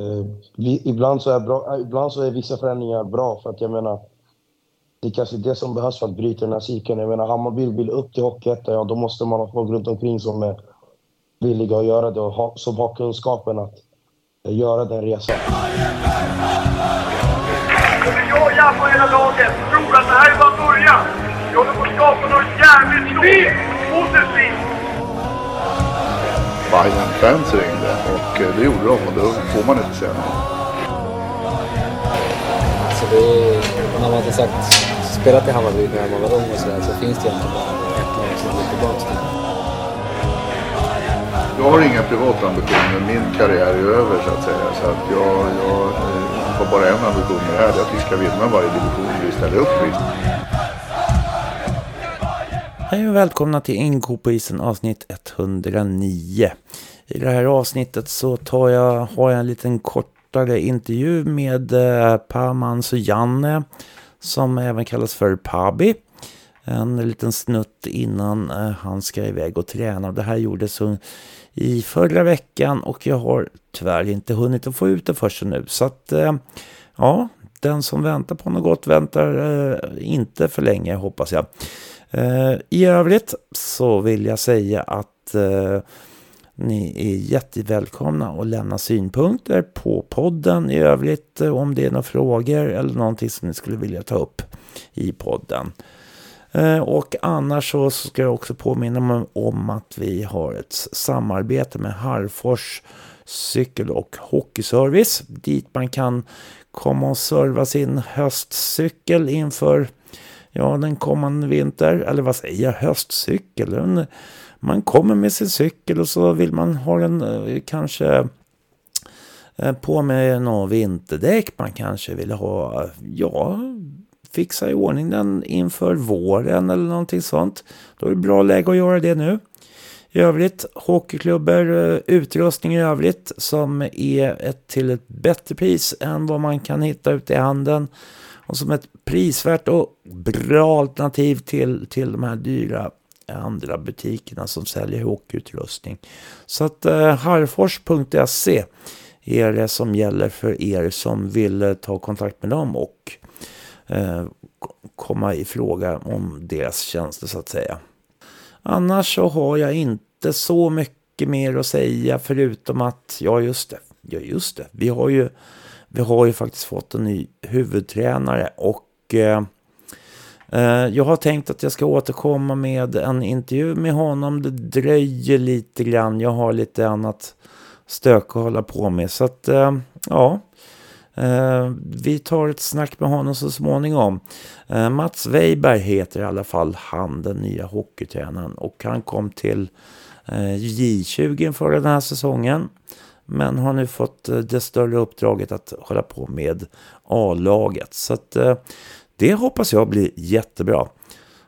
Eh, vi, ibland, så är bra, eh, ibland så är vissa förändringar bra för att jag menar det är kanske det som behövs för att bryta den här cykeln. Jag menar, Hammarby vill upp till Hockeyettan, ja då måste man ha folk runt omkring som är villiga att göra det och ha, som har kunskapen att eh, göra den resan. Jag, jag på hela laget tror att det här är bara början. Vi håller på att skapa något jävligt stort, positivt. Bayern fans ringde och eh, det gjorde de och då får man inte säga nej. Så det är, när man inte sagt spelat i Hammarby när man var ung och sådär så finns det egentligen bara ett lag som går tillbaka till. Jag har inga privata ambitioner. Min karriär är över så att säga. Så att jag, jag eh, har bara en ambition med det här. Det är att vi ska vinna varje division vi ställer upp i. Hej och välkomna till Inko på isen avsnitt 109. I det här avsnittet så tar jag, har jag en liten kortare intervju med eh, och Janne som även kallas för Pabi. En liten snutt innan eh, han ska iväg och träna. Det här gjordes i förra veckan och jag har tyvärr inte hunnit att få ut det först nu. Så att eh, ja, den som väntar på något gott väntar eh, inte för länge hoppas jag. Eh, I övrigt så vill jag säga att eh, ni är jättevälkomna att lämna synpunkter på podden i övrigt eh, om det är några frågor eller någonting som ni skulle vilja ta upp i podden. Eh, och annars så ska jag också påminna om att vi har ett samarbete med Harfors cykel och hockeyservice dit man kan komma och serva sin höstcykel inför ja, den kommande vinter, eller vad säger jag, höstcykel. Man kommer med sin cykel och så vill man ha den eh, kanske eh, på med några vinterdäck. Man kanske vill ha, ja, fixa i ordning den inför våren eller någonting sånt. Då är det bra läge att göra det nu. I övrigt, Hockeyklubbor eh, utrustning i övrigt som är ett, till ett bättre pris än vad man kan hitta ute i handeln. Och som ett prisvärt och bra alternativ till, till de här dyra andra butikerna som säljer hockeyutrustning. Så att eh, harfors.se är det som gäller för er som vill eh, ta kontakt med dem och eh, komma i fråga om deras tjänster så att säga. Annars så har jag inte så mycket mer att säga förutom att, ja just det, ja just det, vi har ju vi har ju faktiskt fått en ny huvudtränare och eh, eh, Eh, jag har tänkt att jag ska återkomma med en intervju med honom. Det dröjer lite grann. Jag har lite annat stök att hålla på med. Så att, eh, ja. Eh, vi tar ett snack med honom så småningom. Mats Weiberg heter i alla fall han, den nya hockeytränaren. Och han kom till J20 för den här säsongen. Men har nu fått det större uppdraget att hålla på med A-laget. Så att, det hoppas jag blir jättebra.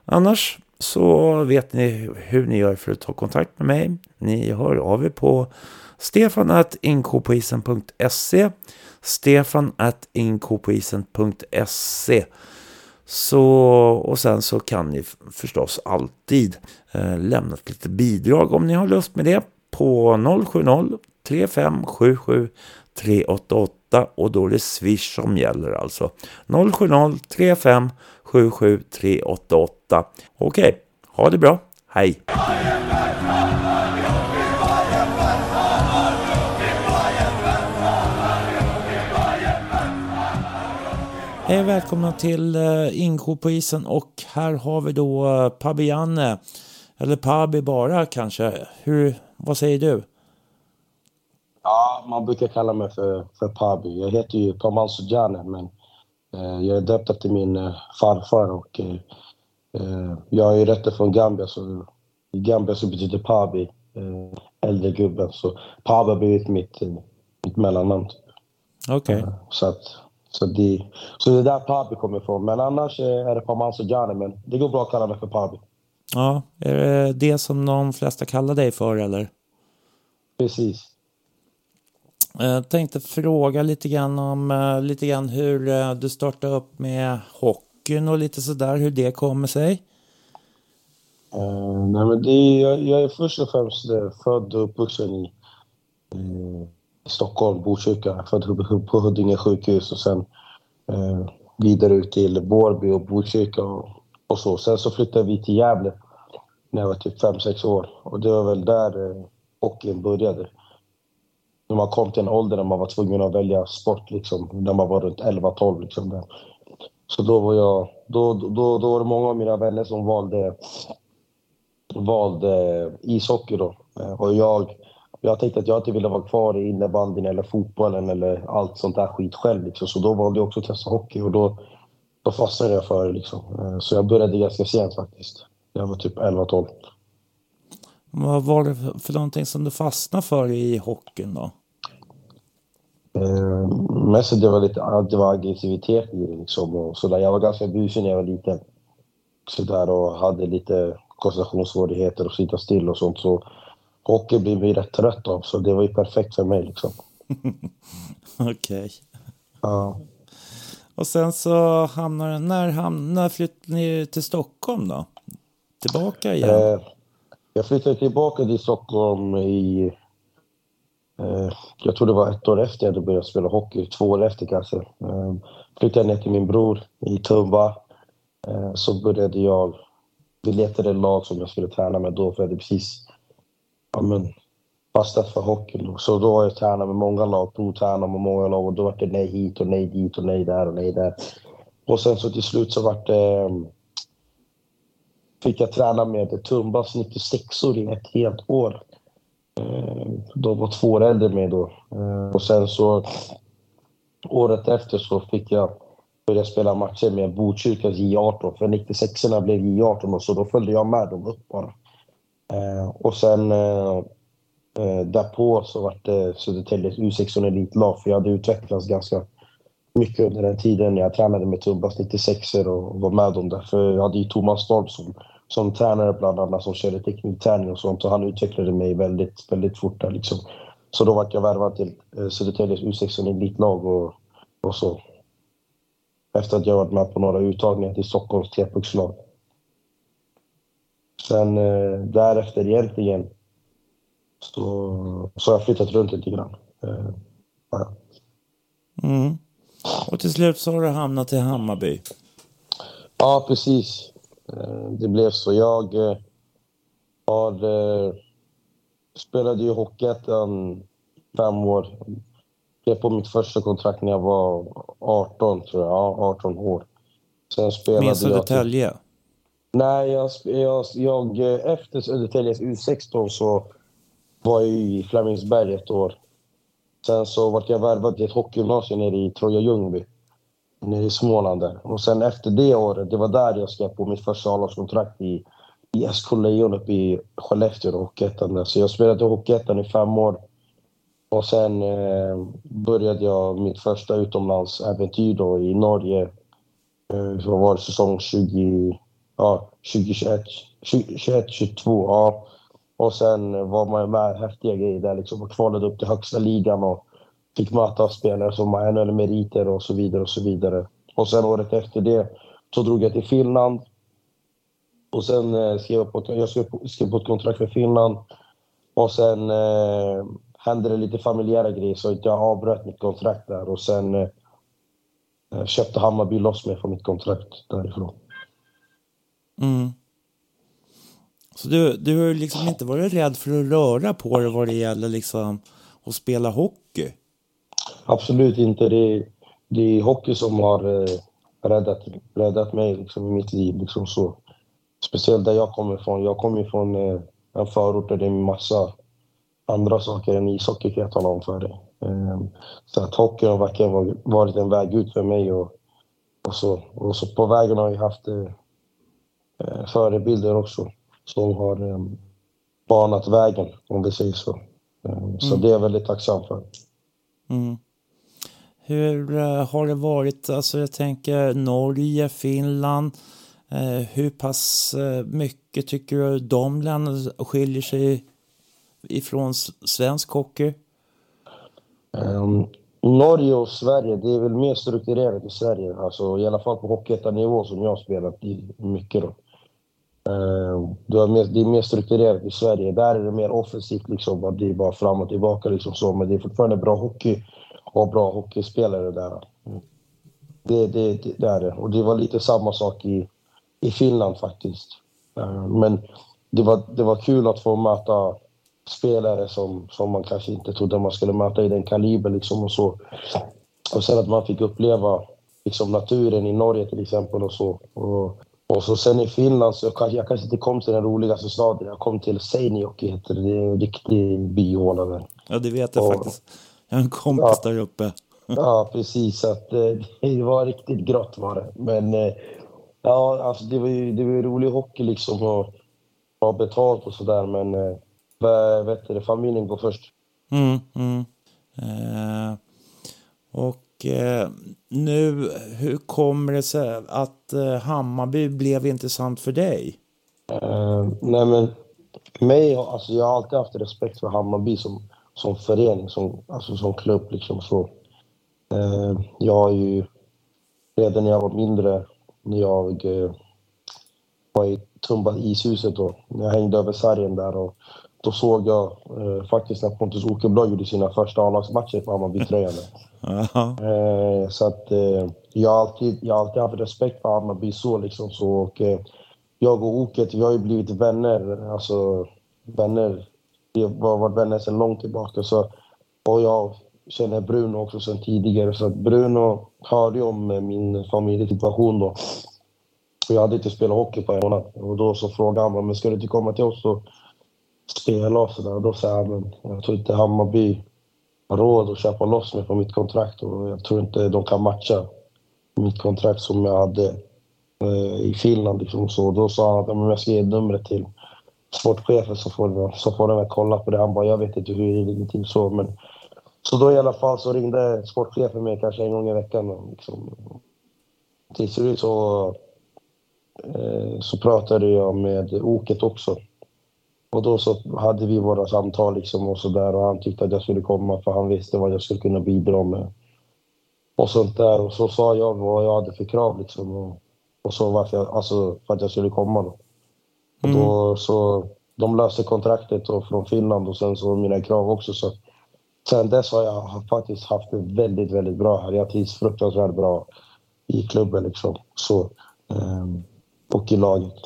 Annars så vet ni hur ni gör för att ta kontakt med mig. Ni hör av er på stefanatinkopoisen.se stefanatinkopoisen.se så, och sen så kan ni förstås alltid eh, lämna ett litet bidrag om ni har lust med det på 070 3577 388 och då är det Swish som gäller alltså. 070 3577 388. Okej, ha det bra. Hej! Hej välkomna till eh, uh, Insjö på isen och här har vi då uh, Pabianne. Eller Pabi bara kanske. Hur, vad säger du? Ja, man brukar kalla mig för, för Pabi. Jag heter ju Paman Sujane, men eh, jag är döpt efter min eh, farfar och eh, eh jag är rötter från Gambia, så i Gambia så betyder Pabi eh, äldre gubben. Så Pabi har blivit mitt, eh, mitt mellannamn. Typ. Okej. Okay. så, att, så, det, så det är där Pabi kommer ifrån. Men annars är det Paman Sujane, men det går bra att kalla mig för Pabi. Ja, är det det som de flesta kallar dig för eller? Precis. Jag tänkte fråga lite grann om eh, lite grann hur eh, du startade upp med hockeyn och lite sådär, hur det kommer sig. Uh, nej men det är, jag, jag, är först och främst född och uppvuxen i, uh, Stockholm, Botkyrka, född på Huddinge sjukhus och sen uh, vidare ut till Borby och Botkyrka och, och, så. Sen så flyttade vi till Gävle när jag var typ 5-6 år och det var väl där uh, hockeyn började. När man kom till en ålder där man var tvungen att välja sport, liksom, när man var runt 11-12. Liksom, Så då var jag... Då, då, då var det många av mina vänner som valde, valde ishockey då. Eh, och jag jag tänkte att jag inte ville vara kvar i innebandyn eller fotbollen eller allt sånt där skit själv. Liksom. Så då valde jag också att testa hockey och då, då fastnade jag för det. Liksom. Eh, så jag började ganska sent faktiskt. Jag var typ 11-12. Vad var det för någonting som du fastnade för i hockeyn då? Eh, mest det var lite det var aggressivitet i det liksom och så där. Jag var ganska busig när jag var liten. Så där och hade lite koncentrationssvårigheter och sitta still och sånt. Så hockey blir vi rätt trött av, så det var ju perfekt för mig. Liksom. Okej. Okay. Ja. Och sen så hamnar när, hamnar, när flyttade ni till Stockholm då? Tillbaka igen? Eh, jag flyttade tillbaka till Stockholm i... Eh, jag tror det var ett år efter jag började spela hockey, två år efter kanske. Eh, flyttade ner till min bror i Tumba. Eh, så började jag... Vi letade lag som jag skulle träna med då, för jag hade precis ja, men, fastnat för hockeyn. Så då har jag tränat med många lag, provtränat med många lag och då var det nej hit och nej dit och nej där och nej där. Och sen så till slut så vart det... Eh, fick jag träna med Tumbas 96or i ett helt år. Eh, de var två år äldre än mig då. Eh, och sen så året efter så fick jag börja spela matcher med Botkyrkas J18 för 96orna blev J18 och så då följde jag med dem upp bara. Eh, och sen eh, eh därpå så var det Södertäljes U16 elitlag för jag hade utvecklats ganska mycket under den tiden. Jag tränade med Tumbas 96 och var med dem där. För jag hade ju Thomas Storm som, som tränare bland annat som körde teknikträning och sånt och han utvecklade mig väldigt, väldigt fort där liksom. Så då var jag värvad till Södertäljes U16 elitlag och, och så. Efter att jag varit med på några uttagningar till Stockholms trepuckslag. Sen eh, därefter egentligen så, så har jag flyttat runt lite grann. Eh, ja. Mm. Och till slut så har du hamnat i Hammarby. Ja, precis. Eh, det blev så. Jag eh, har, eh, spelade ju Hockeyettan fem år. Jag på mitt första kontrakt när jag var 18, tror jag. Ja, 18 år. Sen spelade Med Södertälje? Jag Nej, jag, jag, jag, efter Södertäljes U16 så var jag i Flemingsberg ett år. Sen så vart jag värvad till ett hockeygymnasium nere i Troja Ljungby, nere i Småland där. Och sen efter det året, det var där jag skrev på mitt första A-lagskontrakt i, i SK Lejon uppe i Skellefteå, Hockeyettan Så jag spelade i Hockeyettan i fem år. Och sen eh, började jag mitt första utomlandsäventyr då i Norge. Eh, så var det säsong 20 ja, 2021, 2021, 22. Ja. Och sen var man med häftiga grejer där liksom och kvalade upp till högsta ligan och fick möta spelare som har NHL-meriter och så vidare och så vidare. Och sen året efter det så drog jag till Finland. Och sen eh, skrev jag på, jag skrev på, skrev på ett kontrakt för Finland. Och sen eh, hände det lite familjära grejer så jag avbröt mitt kontrakt där och sen eh, eh, köpte Hammarby loss mig från mitt kontrakt därifrån. Mm. Så du, du har liksom inte varit rädd för att röra på dig vad det gäller liksom att spela hockey? Absolut inte. Det är, det är hockey som har eh, räddat, räddat mig liksom, i mitt liv. Liksom så. Speciellt där jag kommer ifrån. Jag kommer ifrån eh, en förort där det är massa andra saker än ishockey kan jag tala om för dig. Eh, så att hockey har verkligen varit en väg ut för mig. Och, och, så. och så på vägen har jag haft eh, Eh, förebilder också som har eh, banat vägen, om vi säger så. Eh, så mm. det är jag väldigt tacksam för. Mm. Hur eh, har det varit, alltså jag tänker Norge, Finland, eh, hur pass eh, mycket tycker du de länderna skiljer sig ifrån svensk hockey? Um, Norge och Sverige, det är väl mer strukturerat i Sverige. Alltså, I alla fall på hockeyettanivå som jag har spelat i mycket. Då. Eh, det, är mer, det är mer strukturerat i Sverige. Där är det mer offensivt, liksom, det är bara fram och tillbaka. Liksom så. Men det är fortfarande bra hockey och bra hockeyspelare där. Det, det, det, det är det. Och det var lite samma sak i, i Finland faktiskt. Eh, men det var, det var kul att få möta spelare som, som man kanske inte trodde man skulle möta i den kaliber liksom och så. Och sen att man fick uppleva liksom naturen i Norge till exempel och så. Och, och så sen i Finland så jag kanske, jag kanske inte kom till den roligaste staden. Jag kom till Seinäjoki heter det. Det är en riktig byhåla där. Ja, det vet jag och, faktiskt. Jag har en kompis ja, där uppe. ja, precis. Att, eh, det var riktigt grått var det. Men eh, ja, alltså det var ju det var rolig hockey liksom och bra betalt och sådär. Men äh, vet du, familjen går först. Mm, mm. Eh, och eh, nu, hur kommer det sig att eh, Hammarby blev intressant för dig? Nej men, mig, alltså jag har alltid haft respekt för Hammarby som, som förening, som, alltså som klubb liksom så. Uh, jag har ju redan när jag var mindre, när jag uh, var i Tumba ishuset då, när jag hängde över sargen där och då såg jag eh, faktiskt när Pontus Åkerblad gjorde sina första A-lagsmatcher på Hammarbytröjan. eh, så att eh, jag, har alltid, jag har alltid haft respekt för Hammarby så liksom så. Och, eh, jag och Oket, vi har ju blivit vänner. Alltså vänner. Vi har varit vänner sedan långt tillbaka. Så, och jag känner Bruno också sedan tidigare. Så Bruno hörde om min familjesituation då. Och jag hade inte spelat hockey på en månad. Och då så frågade han men ska du inte komma till oss och spela och sådär. Då sa jag men jag tror inte Hammarby har råd att köpa loss mig på mitt kontrakt och jag tror inte de kan matcha mitt kontrakt som jag hade eh, i Finland. Liksom. Så då sa han att men jag ska ge numret till sportchefen så får, vi, så får den kolla på det. Han bara, jag vet inte hur det ligger till så. Men, så då i alla fall så ringde sportchefen mig kanske en gång i veckan. Liksom. Till slut så, eh, så pratade jag med Oket också. Och då så hade vi våra samtal liksom och sådär och han tyckte att jag skulle komma för han visste vad jag skulle kunna bidra med. Och sånt där. Och så sa jag vad jag hade för krav liksom. Och, och så varför jag, alltså för att jag skulle komma då. Och mm. då så, de löste kontraktet och från Finland och sen så mina krav också. Så sen dess har jag faktiskt haft det väldigt, väldigt bra här. Jag trivs fruktansvärt bra i klubben liksom. Så, um, och i laget.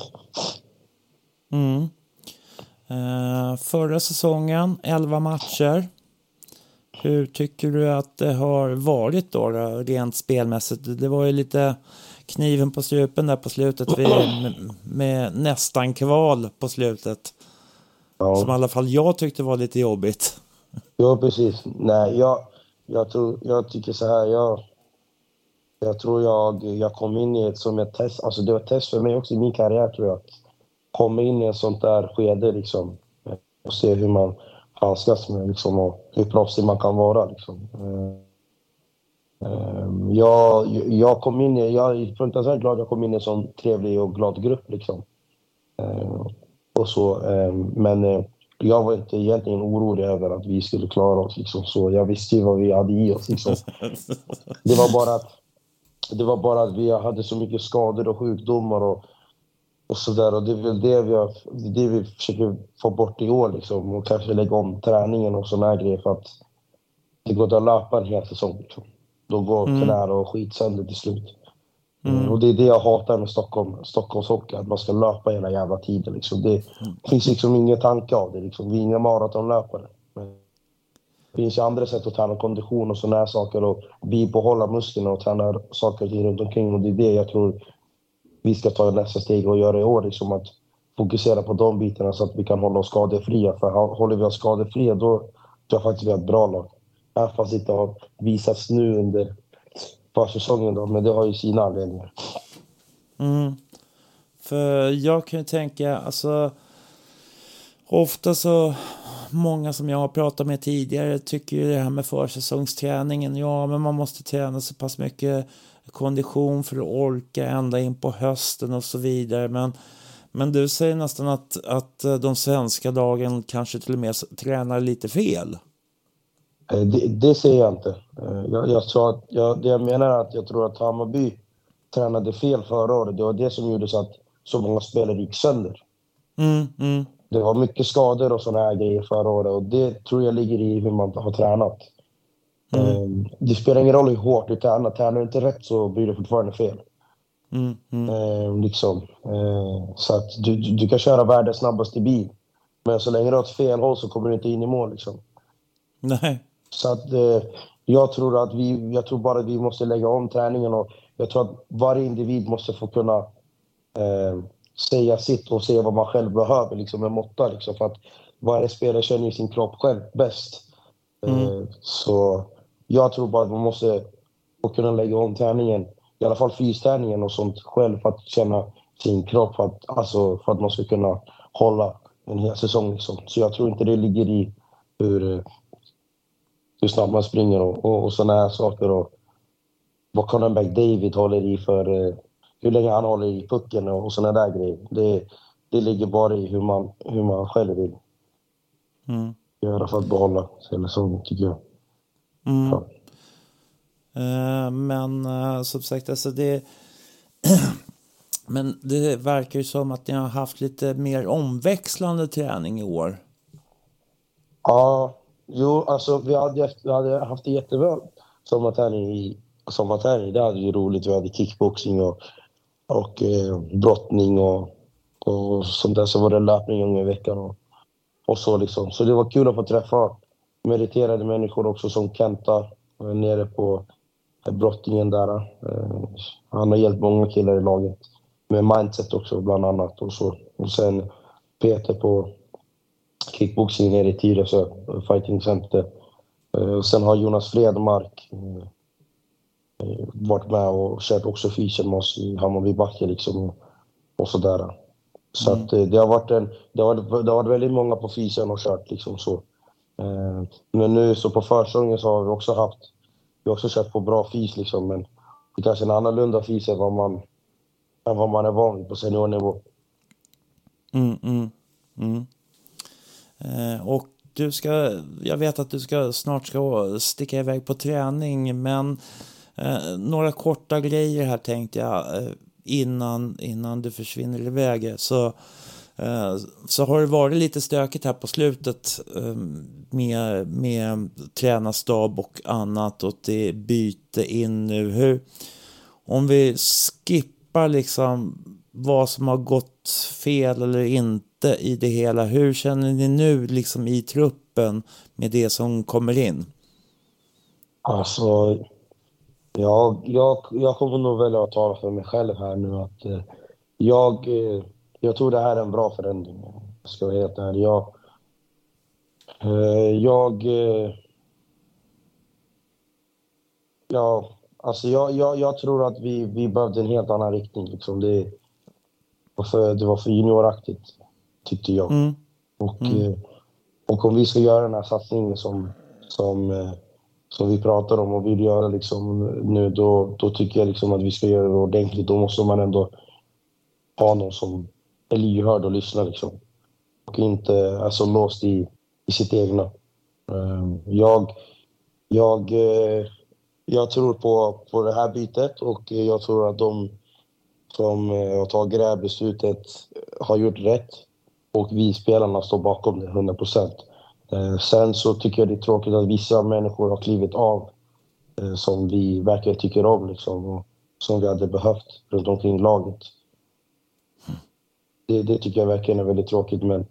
Mm. Uh, förra säsongen, 11 matcher. Hur tycker du att det har varit då, då rent spelmässigt? Det var ju lite kniven på strupen där på slutet vid, med, med nästan kval på slutet. Ja. Som i alla fall jag tyckte var lite jobbigt. Ja, precis. Nej, jag, jag, tror, jag tycker så här. Jag, jag tror jag, jag kom in i ett som ett test. Alltså det var ett test för mig också i min karriär tror jag komma in i ett sånt där skede liksom, och se hur man handskas med liksom, och hur proffsig man kan vara. Liksom. Ehm, jag, jag kom in i, jag är fruktansvärt glad jag kom in i en sån trevlig och glad grupp. Liksom. Ehm, och så, ehm, men eh, jag var inte egentligen orolig över att vi skulle klara oss. Liksom, så jag visste ju vad vi hade i oss. Liksom. Det, var bara att, det var bara att vi hade så mycket skador och sjukdomar. Och, och sådär. Och det är väl det vi, har, det vi försöker få bort i år liksom. Och kanske lägga om träningen och såna här grejer för att det går inte att löpa en hel säsong. Liksom. Då går mm. knä och skit sönder till slut. Mm. Och det är det jag hatar med Stockholm, Stockholms hockey, att man ska löpa hela jävla tiden. Liksom. Det mm. finns liksom ingen tanke av det. Liksom. Vi är inga maratonlöpare. det finns ju andra sätt att träna kondition och sådana här saker och bibehålla musklerna och träna saker och ting runt omkring. Och det är det jag tror vi ska ta nästa steg och göra i år. Liksom att fokusera på de bitarna så att vi kan hålla oss skadefria. För håller vi oss skadefria då tror jag faktiskt vi har ett bra lag. Även fast det inte har visats nu under försäsongen då, men det har ju sina anledningar. Mm. För jag kan ju tänka, alltså ofta så många som jag har pratat med tidigare tycker ju det här med försäsongsträningen, ja men man måste träna så pass mycket kondition för att orka ända in på hösten och så vidare. Men, men du säger nästan att, att de svenska lagen kanske till och med tränar lite fel. Eh, det, det säger jag inte. Eh, jag, jag, sa att, jag, det jag menar är att jag tror att Hammarby tränade fel förra året. Det var det som gjorde så att så många spelare gick sönder. Mm, mm, Det var mycket skador och såna här grejer förra året och det tror jag ligger i hur man har tränat. Mm. Eh, Det spelar ingen roll hur hårt du tränar. Tränar du inte rätt så blir det fortfarande fel. mm, mm. Eh, liksom. eh, så att du, du kan köra världens snabbaste bil. Men så länge du har ett fel håll så kommer du inte in i mål. Liksom. Nej. Så att, eh, jag tror att vi, jag tror bara att vi måste lägga om träningen och jag tror att varje individ måste få kunna eh, säga sitt och se vad man själv behöver liksom, med måtta. Liksom, för att varje spelare känner sin kropp själv bäst. Eh, så jag tror bara att man måste få kunna lägga om träningen, i alla fall fysträningen och sånt själv för att känna sin kropp, för att, alltså, för att man ska kunna hålla en hel säsong. Liksom. Så jag tror inte det ligger i hur, eh, hur snabbt man springer och, och, och sådana här saker. Och vad cornerback David håller i för... eh, Hur länge han håller i pucken och, och sådana där grejer. Det, det ligger bara i hur man, hur man själv vill Mm. göra för att behålla sin säsong, tycker jag. Mm. Ja. Eh, men eh, som sagt, alltså det... men det verkar ju som att ni har haft lite mer omväxlande träning i år. Ja, jo, alltså vi hade, vi hade haft det jättebra sommarträning i sommarträning. Det hade ju roligt. Vi hade kickboxing och, och eh, brottning och, och sånt där. Så var det löpning en gång i veckan och, och så liksom. Så det var kul att få träffa meriterade människor också som Kenta eh, nere på eh, brottningen där. Eh, han har hjälpt många killar i laget med mindset också bland annat och så. Och sen Peter på kickboxing nere i Tyresö, Fighting Center. Eh, och Sen har Jonas Fredmark eh, eh, varit med och kört också fysen med oss i Hammarbybacke liksom och, sådär. Så att eh, det har varit en, det har det har varit väldigt många på fysen och kört liksom så. Eh, Men nu så på försäsongen så har vi också haft, vi har också kört på bra fys liksom men det är kanske en annorlunda fys än vad man, än vad man är van vid på seniornivå. Mm, mm, mm. Eh, och du ska, jag vet att du ska snart ska sticka iväg på träning, men eh, några korta grejer här tänkte jag eh, innan, innan du försvinner iväg. Så, eh, så har det varit lite stökigt här på slutet eh, med, med tränarstab och annat och det är byte in nu. Hur, om vi skippar liksom vad som har gått fel eller inte i det hela. Hur känner ni nu liksom i truppen med det som kommer in? Alltså, jag, jag, jag kommer nog välja att tala för mig själv här nu att eh, jag, eh, jag tror det här är en bra förändring. Jag ska vara helt ärlig. Jag, eh, jag, eh, ja, alltså jag, jag, jag tror att vi, vi behövde en helt annan riktning. Liksom. Det, var för, det var för junioraktigt, tyckte jag. Mm. Och, Mm. eh, och om vi ska göra den här satsningen som, som, eh, som vi pratar om och vill göra liksom nu, då, då tycker jag liksom att vi ska göra det ordentligt. Då måste man ändå ha någon som är lyhörd och lyssnar. Liksom. Och inte är så låst i, i sitt egna. Eh, Jag, jag, eh, jag tror på, på det här bytet och jag tror att de som har tagit det här beslutet har gjort rätt. Och vi spelarna står bakom det 100 procent. Eh, sen så tycker jag det är tråkigt att vissa människor har klivit av eh, som vi verkligen tycker om liksom, och som vi hade behövt runt omkring laget. Det, det tycker jag verkligen är väldigt tråkigt. Men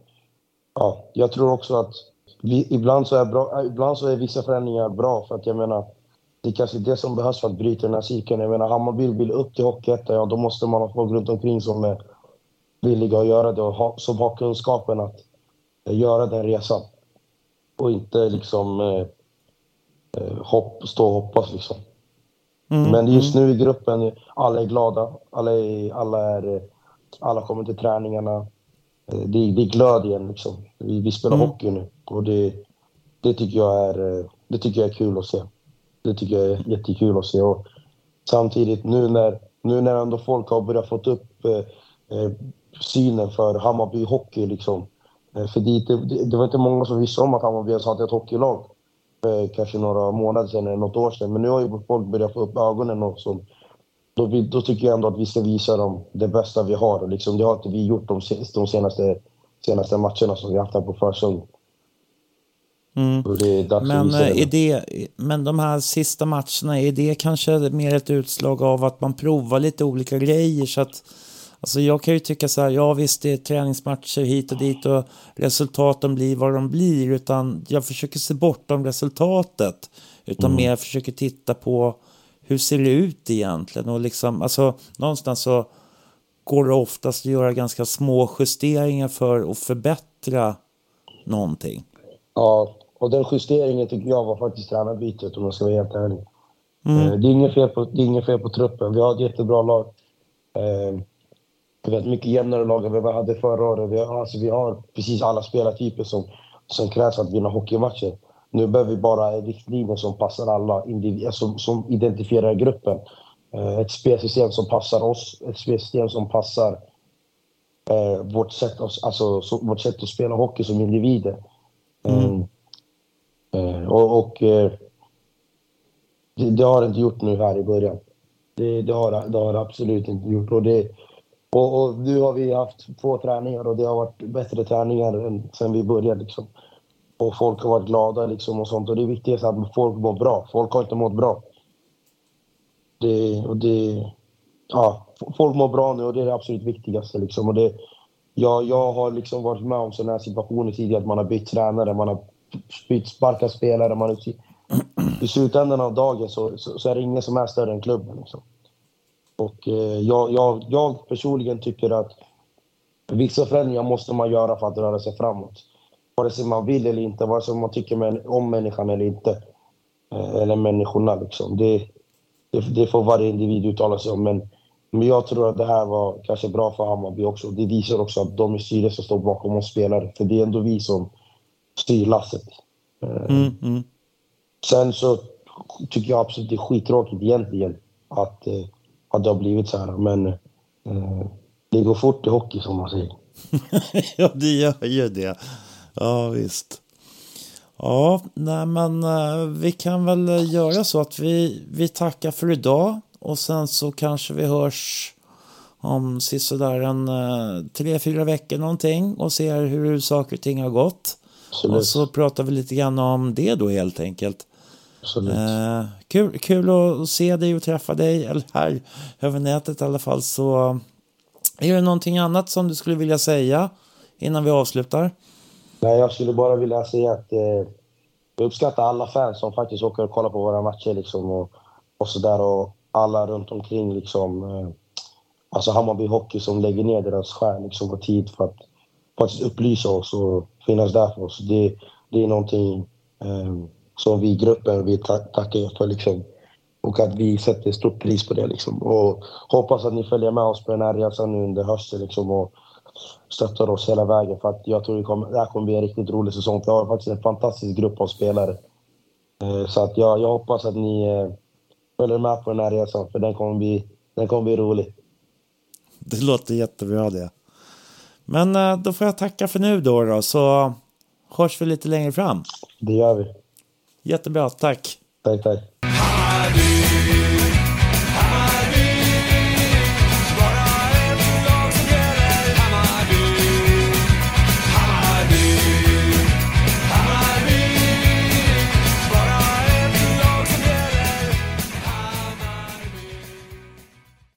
ja, jag tror också att vi, ibland, så är bra, eh, ibland så är vissa förändringar bra. För att jag menar, det är kanske det som behövs för att bryta den här cirkeln. Jag menar, Hammarby vill upp till Hockeyettan, ja då måste man ha folk runt omkring som är villiga att göra det och ha, som har kunskapen att eh, göra den resan. Och inte liksom eh, eh, hopp, stå och hoppas liksom. Mm. Men just nu i gruppen, alla är glada. Alla, är, alla, är, alla kommer till träningarna. Eh, Det, det är glöd igen liksom. Vi, vi spelar Mm. hockey nu och det, det, tycker jag är, det tycker jag är kul att se. Det tycker jag är jättekul att se. Och samtidigt nu när, nu när ändå folk har börjat fått upp eh, synen för Hammarby hockey liksom. Eh, för det, det, det var inte många som visste om att Hammarby ens hade ett hockeylag. Eh, kanske några månader sedan eller något år sedan. Men nu har ju folk börjat få upp ögonen och som då, då tycker jag ändå att vi ska visa dem det bästa vi har. Och liksom, det har inte vi gjort de, de senaste, senaste matcherna som vi haft här på försäsongen. Mm. Men, eh, är det, men de här sista matcherna, är det kanske mer ett utslag av att man provar lite olika grejer? Så att, alltså jag kan ju tycka så här, ja visst det är träningsmatcher hit och dit och resultaten blir vad de blir. Utan jag försöker se bortom resultatet. Utan mm. mer försöker titta på hur ser det ut egentligen? Och liksom, alltså någonstans så går det oftast att göra ganska små justeringar för att förbättra någonting. Ja, och den justeringen tycker jag var faktiskt tränarbytet om jag ska vara helt ärlig. Mm. Eh, det, är inget fel på, det är inget fel på truppen. Vi har ett jättebra lag. Eh, ett mycket jämnare lag än vi hade förra året. Vi har, alltså, vi har precis alla spelartyper som, som krävs för att vinna hockeymatcher. Nu behöver vi bara riktlinjer som passar alla, individer, som, som identifierar gruppen. Eh, ett spelsystem som passar oss, ett spelsystem som passar eh, vårt, sätt att, alltså, vårt sätt att spela hockey som individer. Mm. Eh, och, och eh, det, det, har det inte gjort nu här i början. Det, det, har, det har det absolut inte gjort. Och, det, och, och, nu har vi haft två träningar och det har varit bättre träningar än sen vi började. Liksom. Och folk har varit glada liksom och sånt. Och det viktigaste är att folk mår bra. Folk har inte mått bra. Det, och det, ja, folk mår bra nu och det är det absolut viktigaste. Liksom. Och det, jag, jag har liksom varit med om sådana här situationer tidigare, att man har bytt tränare, man har bytt sparkat spelare. Man, I slutändan av dagen så, så, så, är det ingen som är större än klubben. Liksom. Och eh, jag, jag, jag personligen tycker att vissa förändringar måste man göra för att röra sig framåt. Vare sig man vill eller inte, vare sig man tycker om människan eller inte. Eh, eller människorna liksom. Det, det, det, får varje individ uttala sig om. Men, men jag tror att det här var kanske bra för Hammarby också. Det visar också att de i styrelsen står bakom oss spelare. För det är ändå vi som styr lasset. Eh, mm, mm. Sen så tycker jag absolut det är skittråkigt egentligen att, eh, att det har blivit så här. Men eh, det går fort i hockey som man säger. ja, det gör ju det. Ja, visst. Ja, nej men vi kan väl göra så att vi, vi tackar för idag och sen så kanske vi hörs om sådär en tre, fyra veckor någonting och ser hur saker och ting har gått. Absolut. Och så pratar vi lite grann om det då helt enkelt. Eh, kul, kul att se dig och träffa dig, eller här över nätet i alla fall. Så är det någonting annat som du skulle vilja säga innan vi avslutar? Nej, jag skulle bara vilja säga att eh, jag uppskattar alla fans som faktiskt åker och kollar på våra matcher liksom och, och sådär och alla runt omkring liksom. Eh, alltså Hammarby Hockey som lägger ner deras skärm liksom och tid för att faktiskt upplysa oss och finnas där för oss. Det, det är någonting eh, som vi i gruppen vill ta tacka för. Liksom. Och att vi sätter stort pris på det. Liksom. Och hoppas att ni följer med oss på den här resan nu under hösten liksom, och stöttar oss hela vägen. För att jag tror det, kommer, det här kommer bli en riktigt rolig säsong. Vi har faktiskt en fantastisk grupp av spelare. Eh, så att jag, jag hoppas att ni eh, följer med på den här resan, för den kommer bli, den kommer bli rolig. Det låter jättebra det. Men eh, då får jag tacka för nu då, då så hörs vi lite längre fram. Det gör vi. Jättebra, tack. Tack, tack.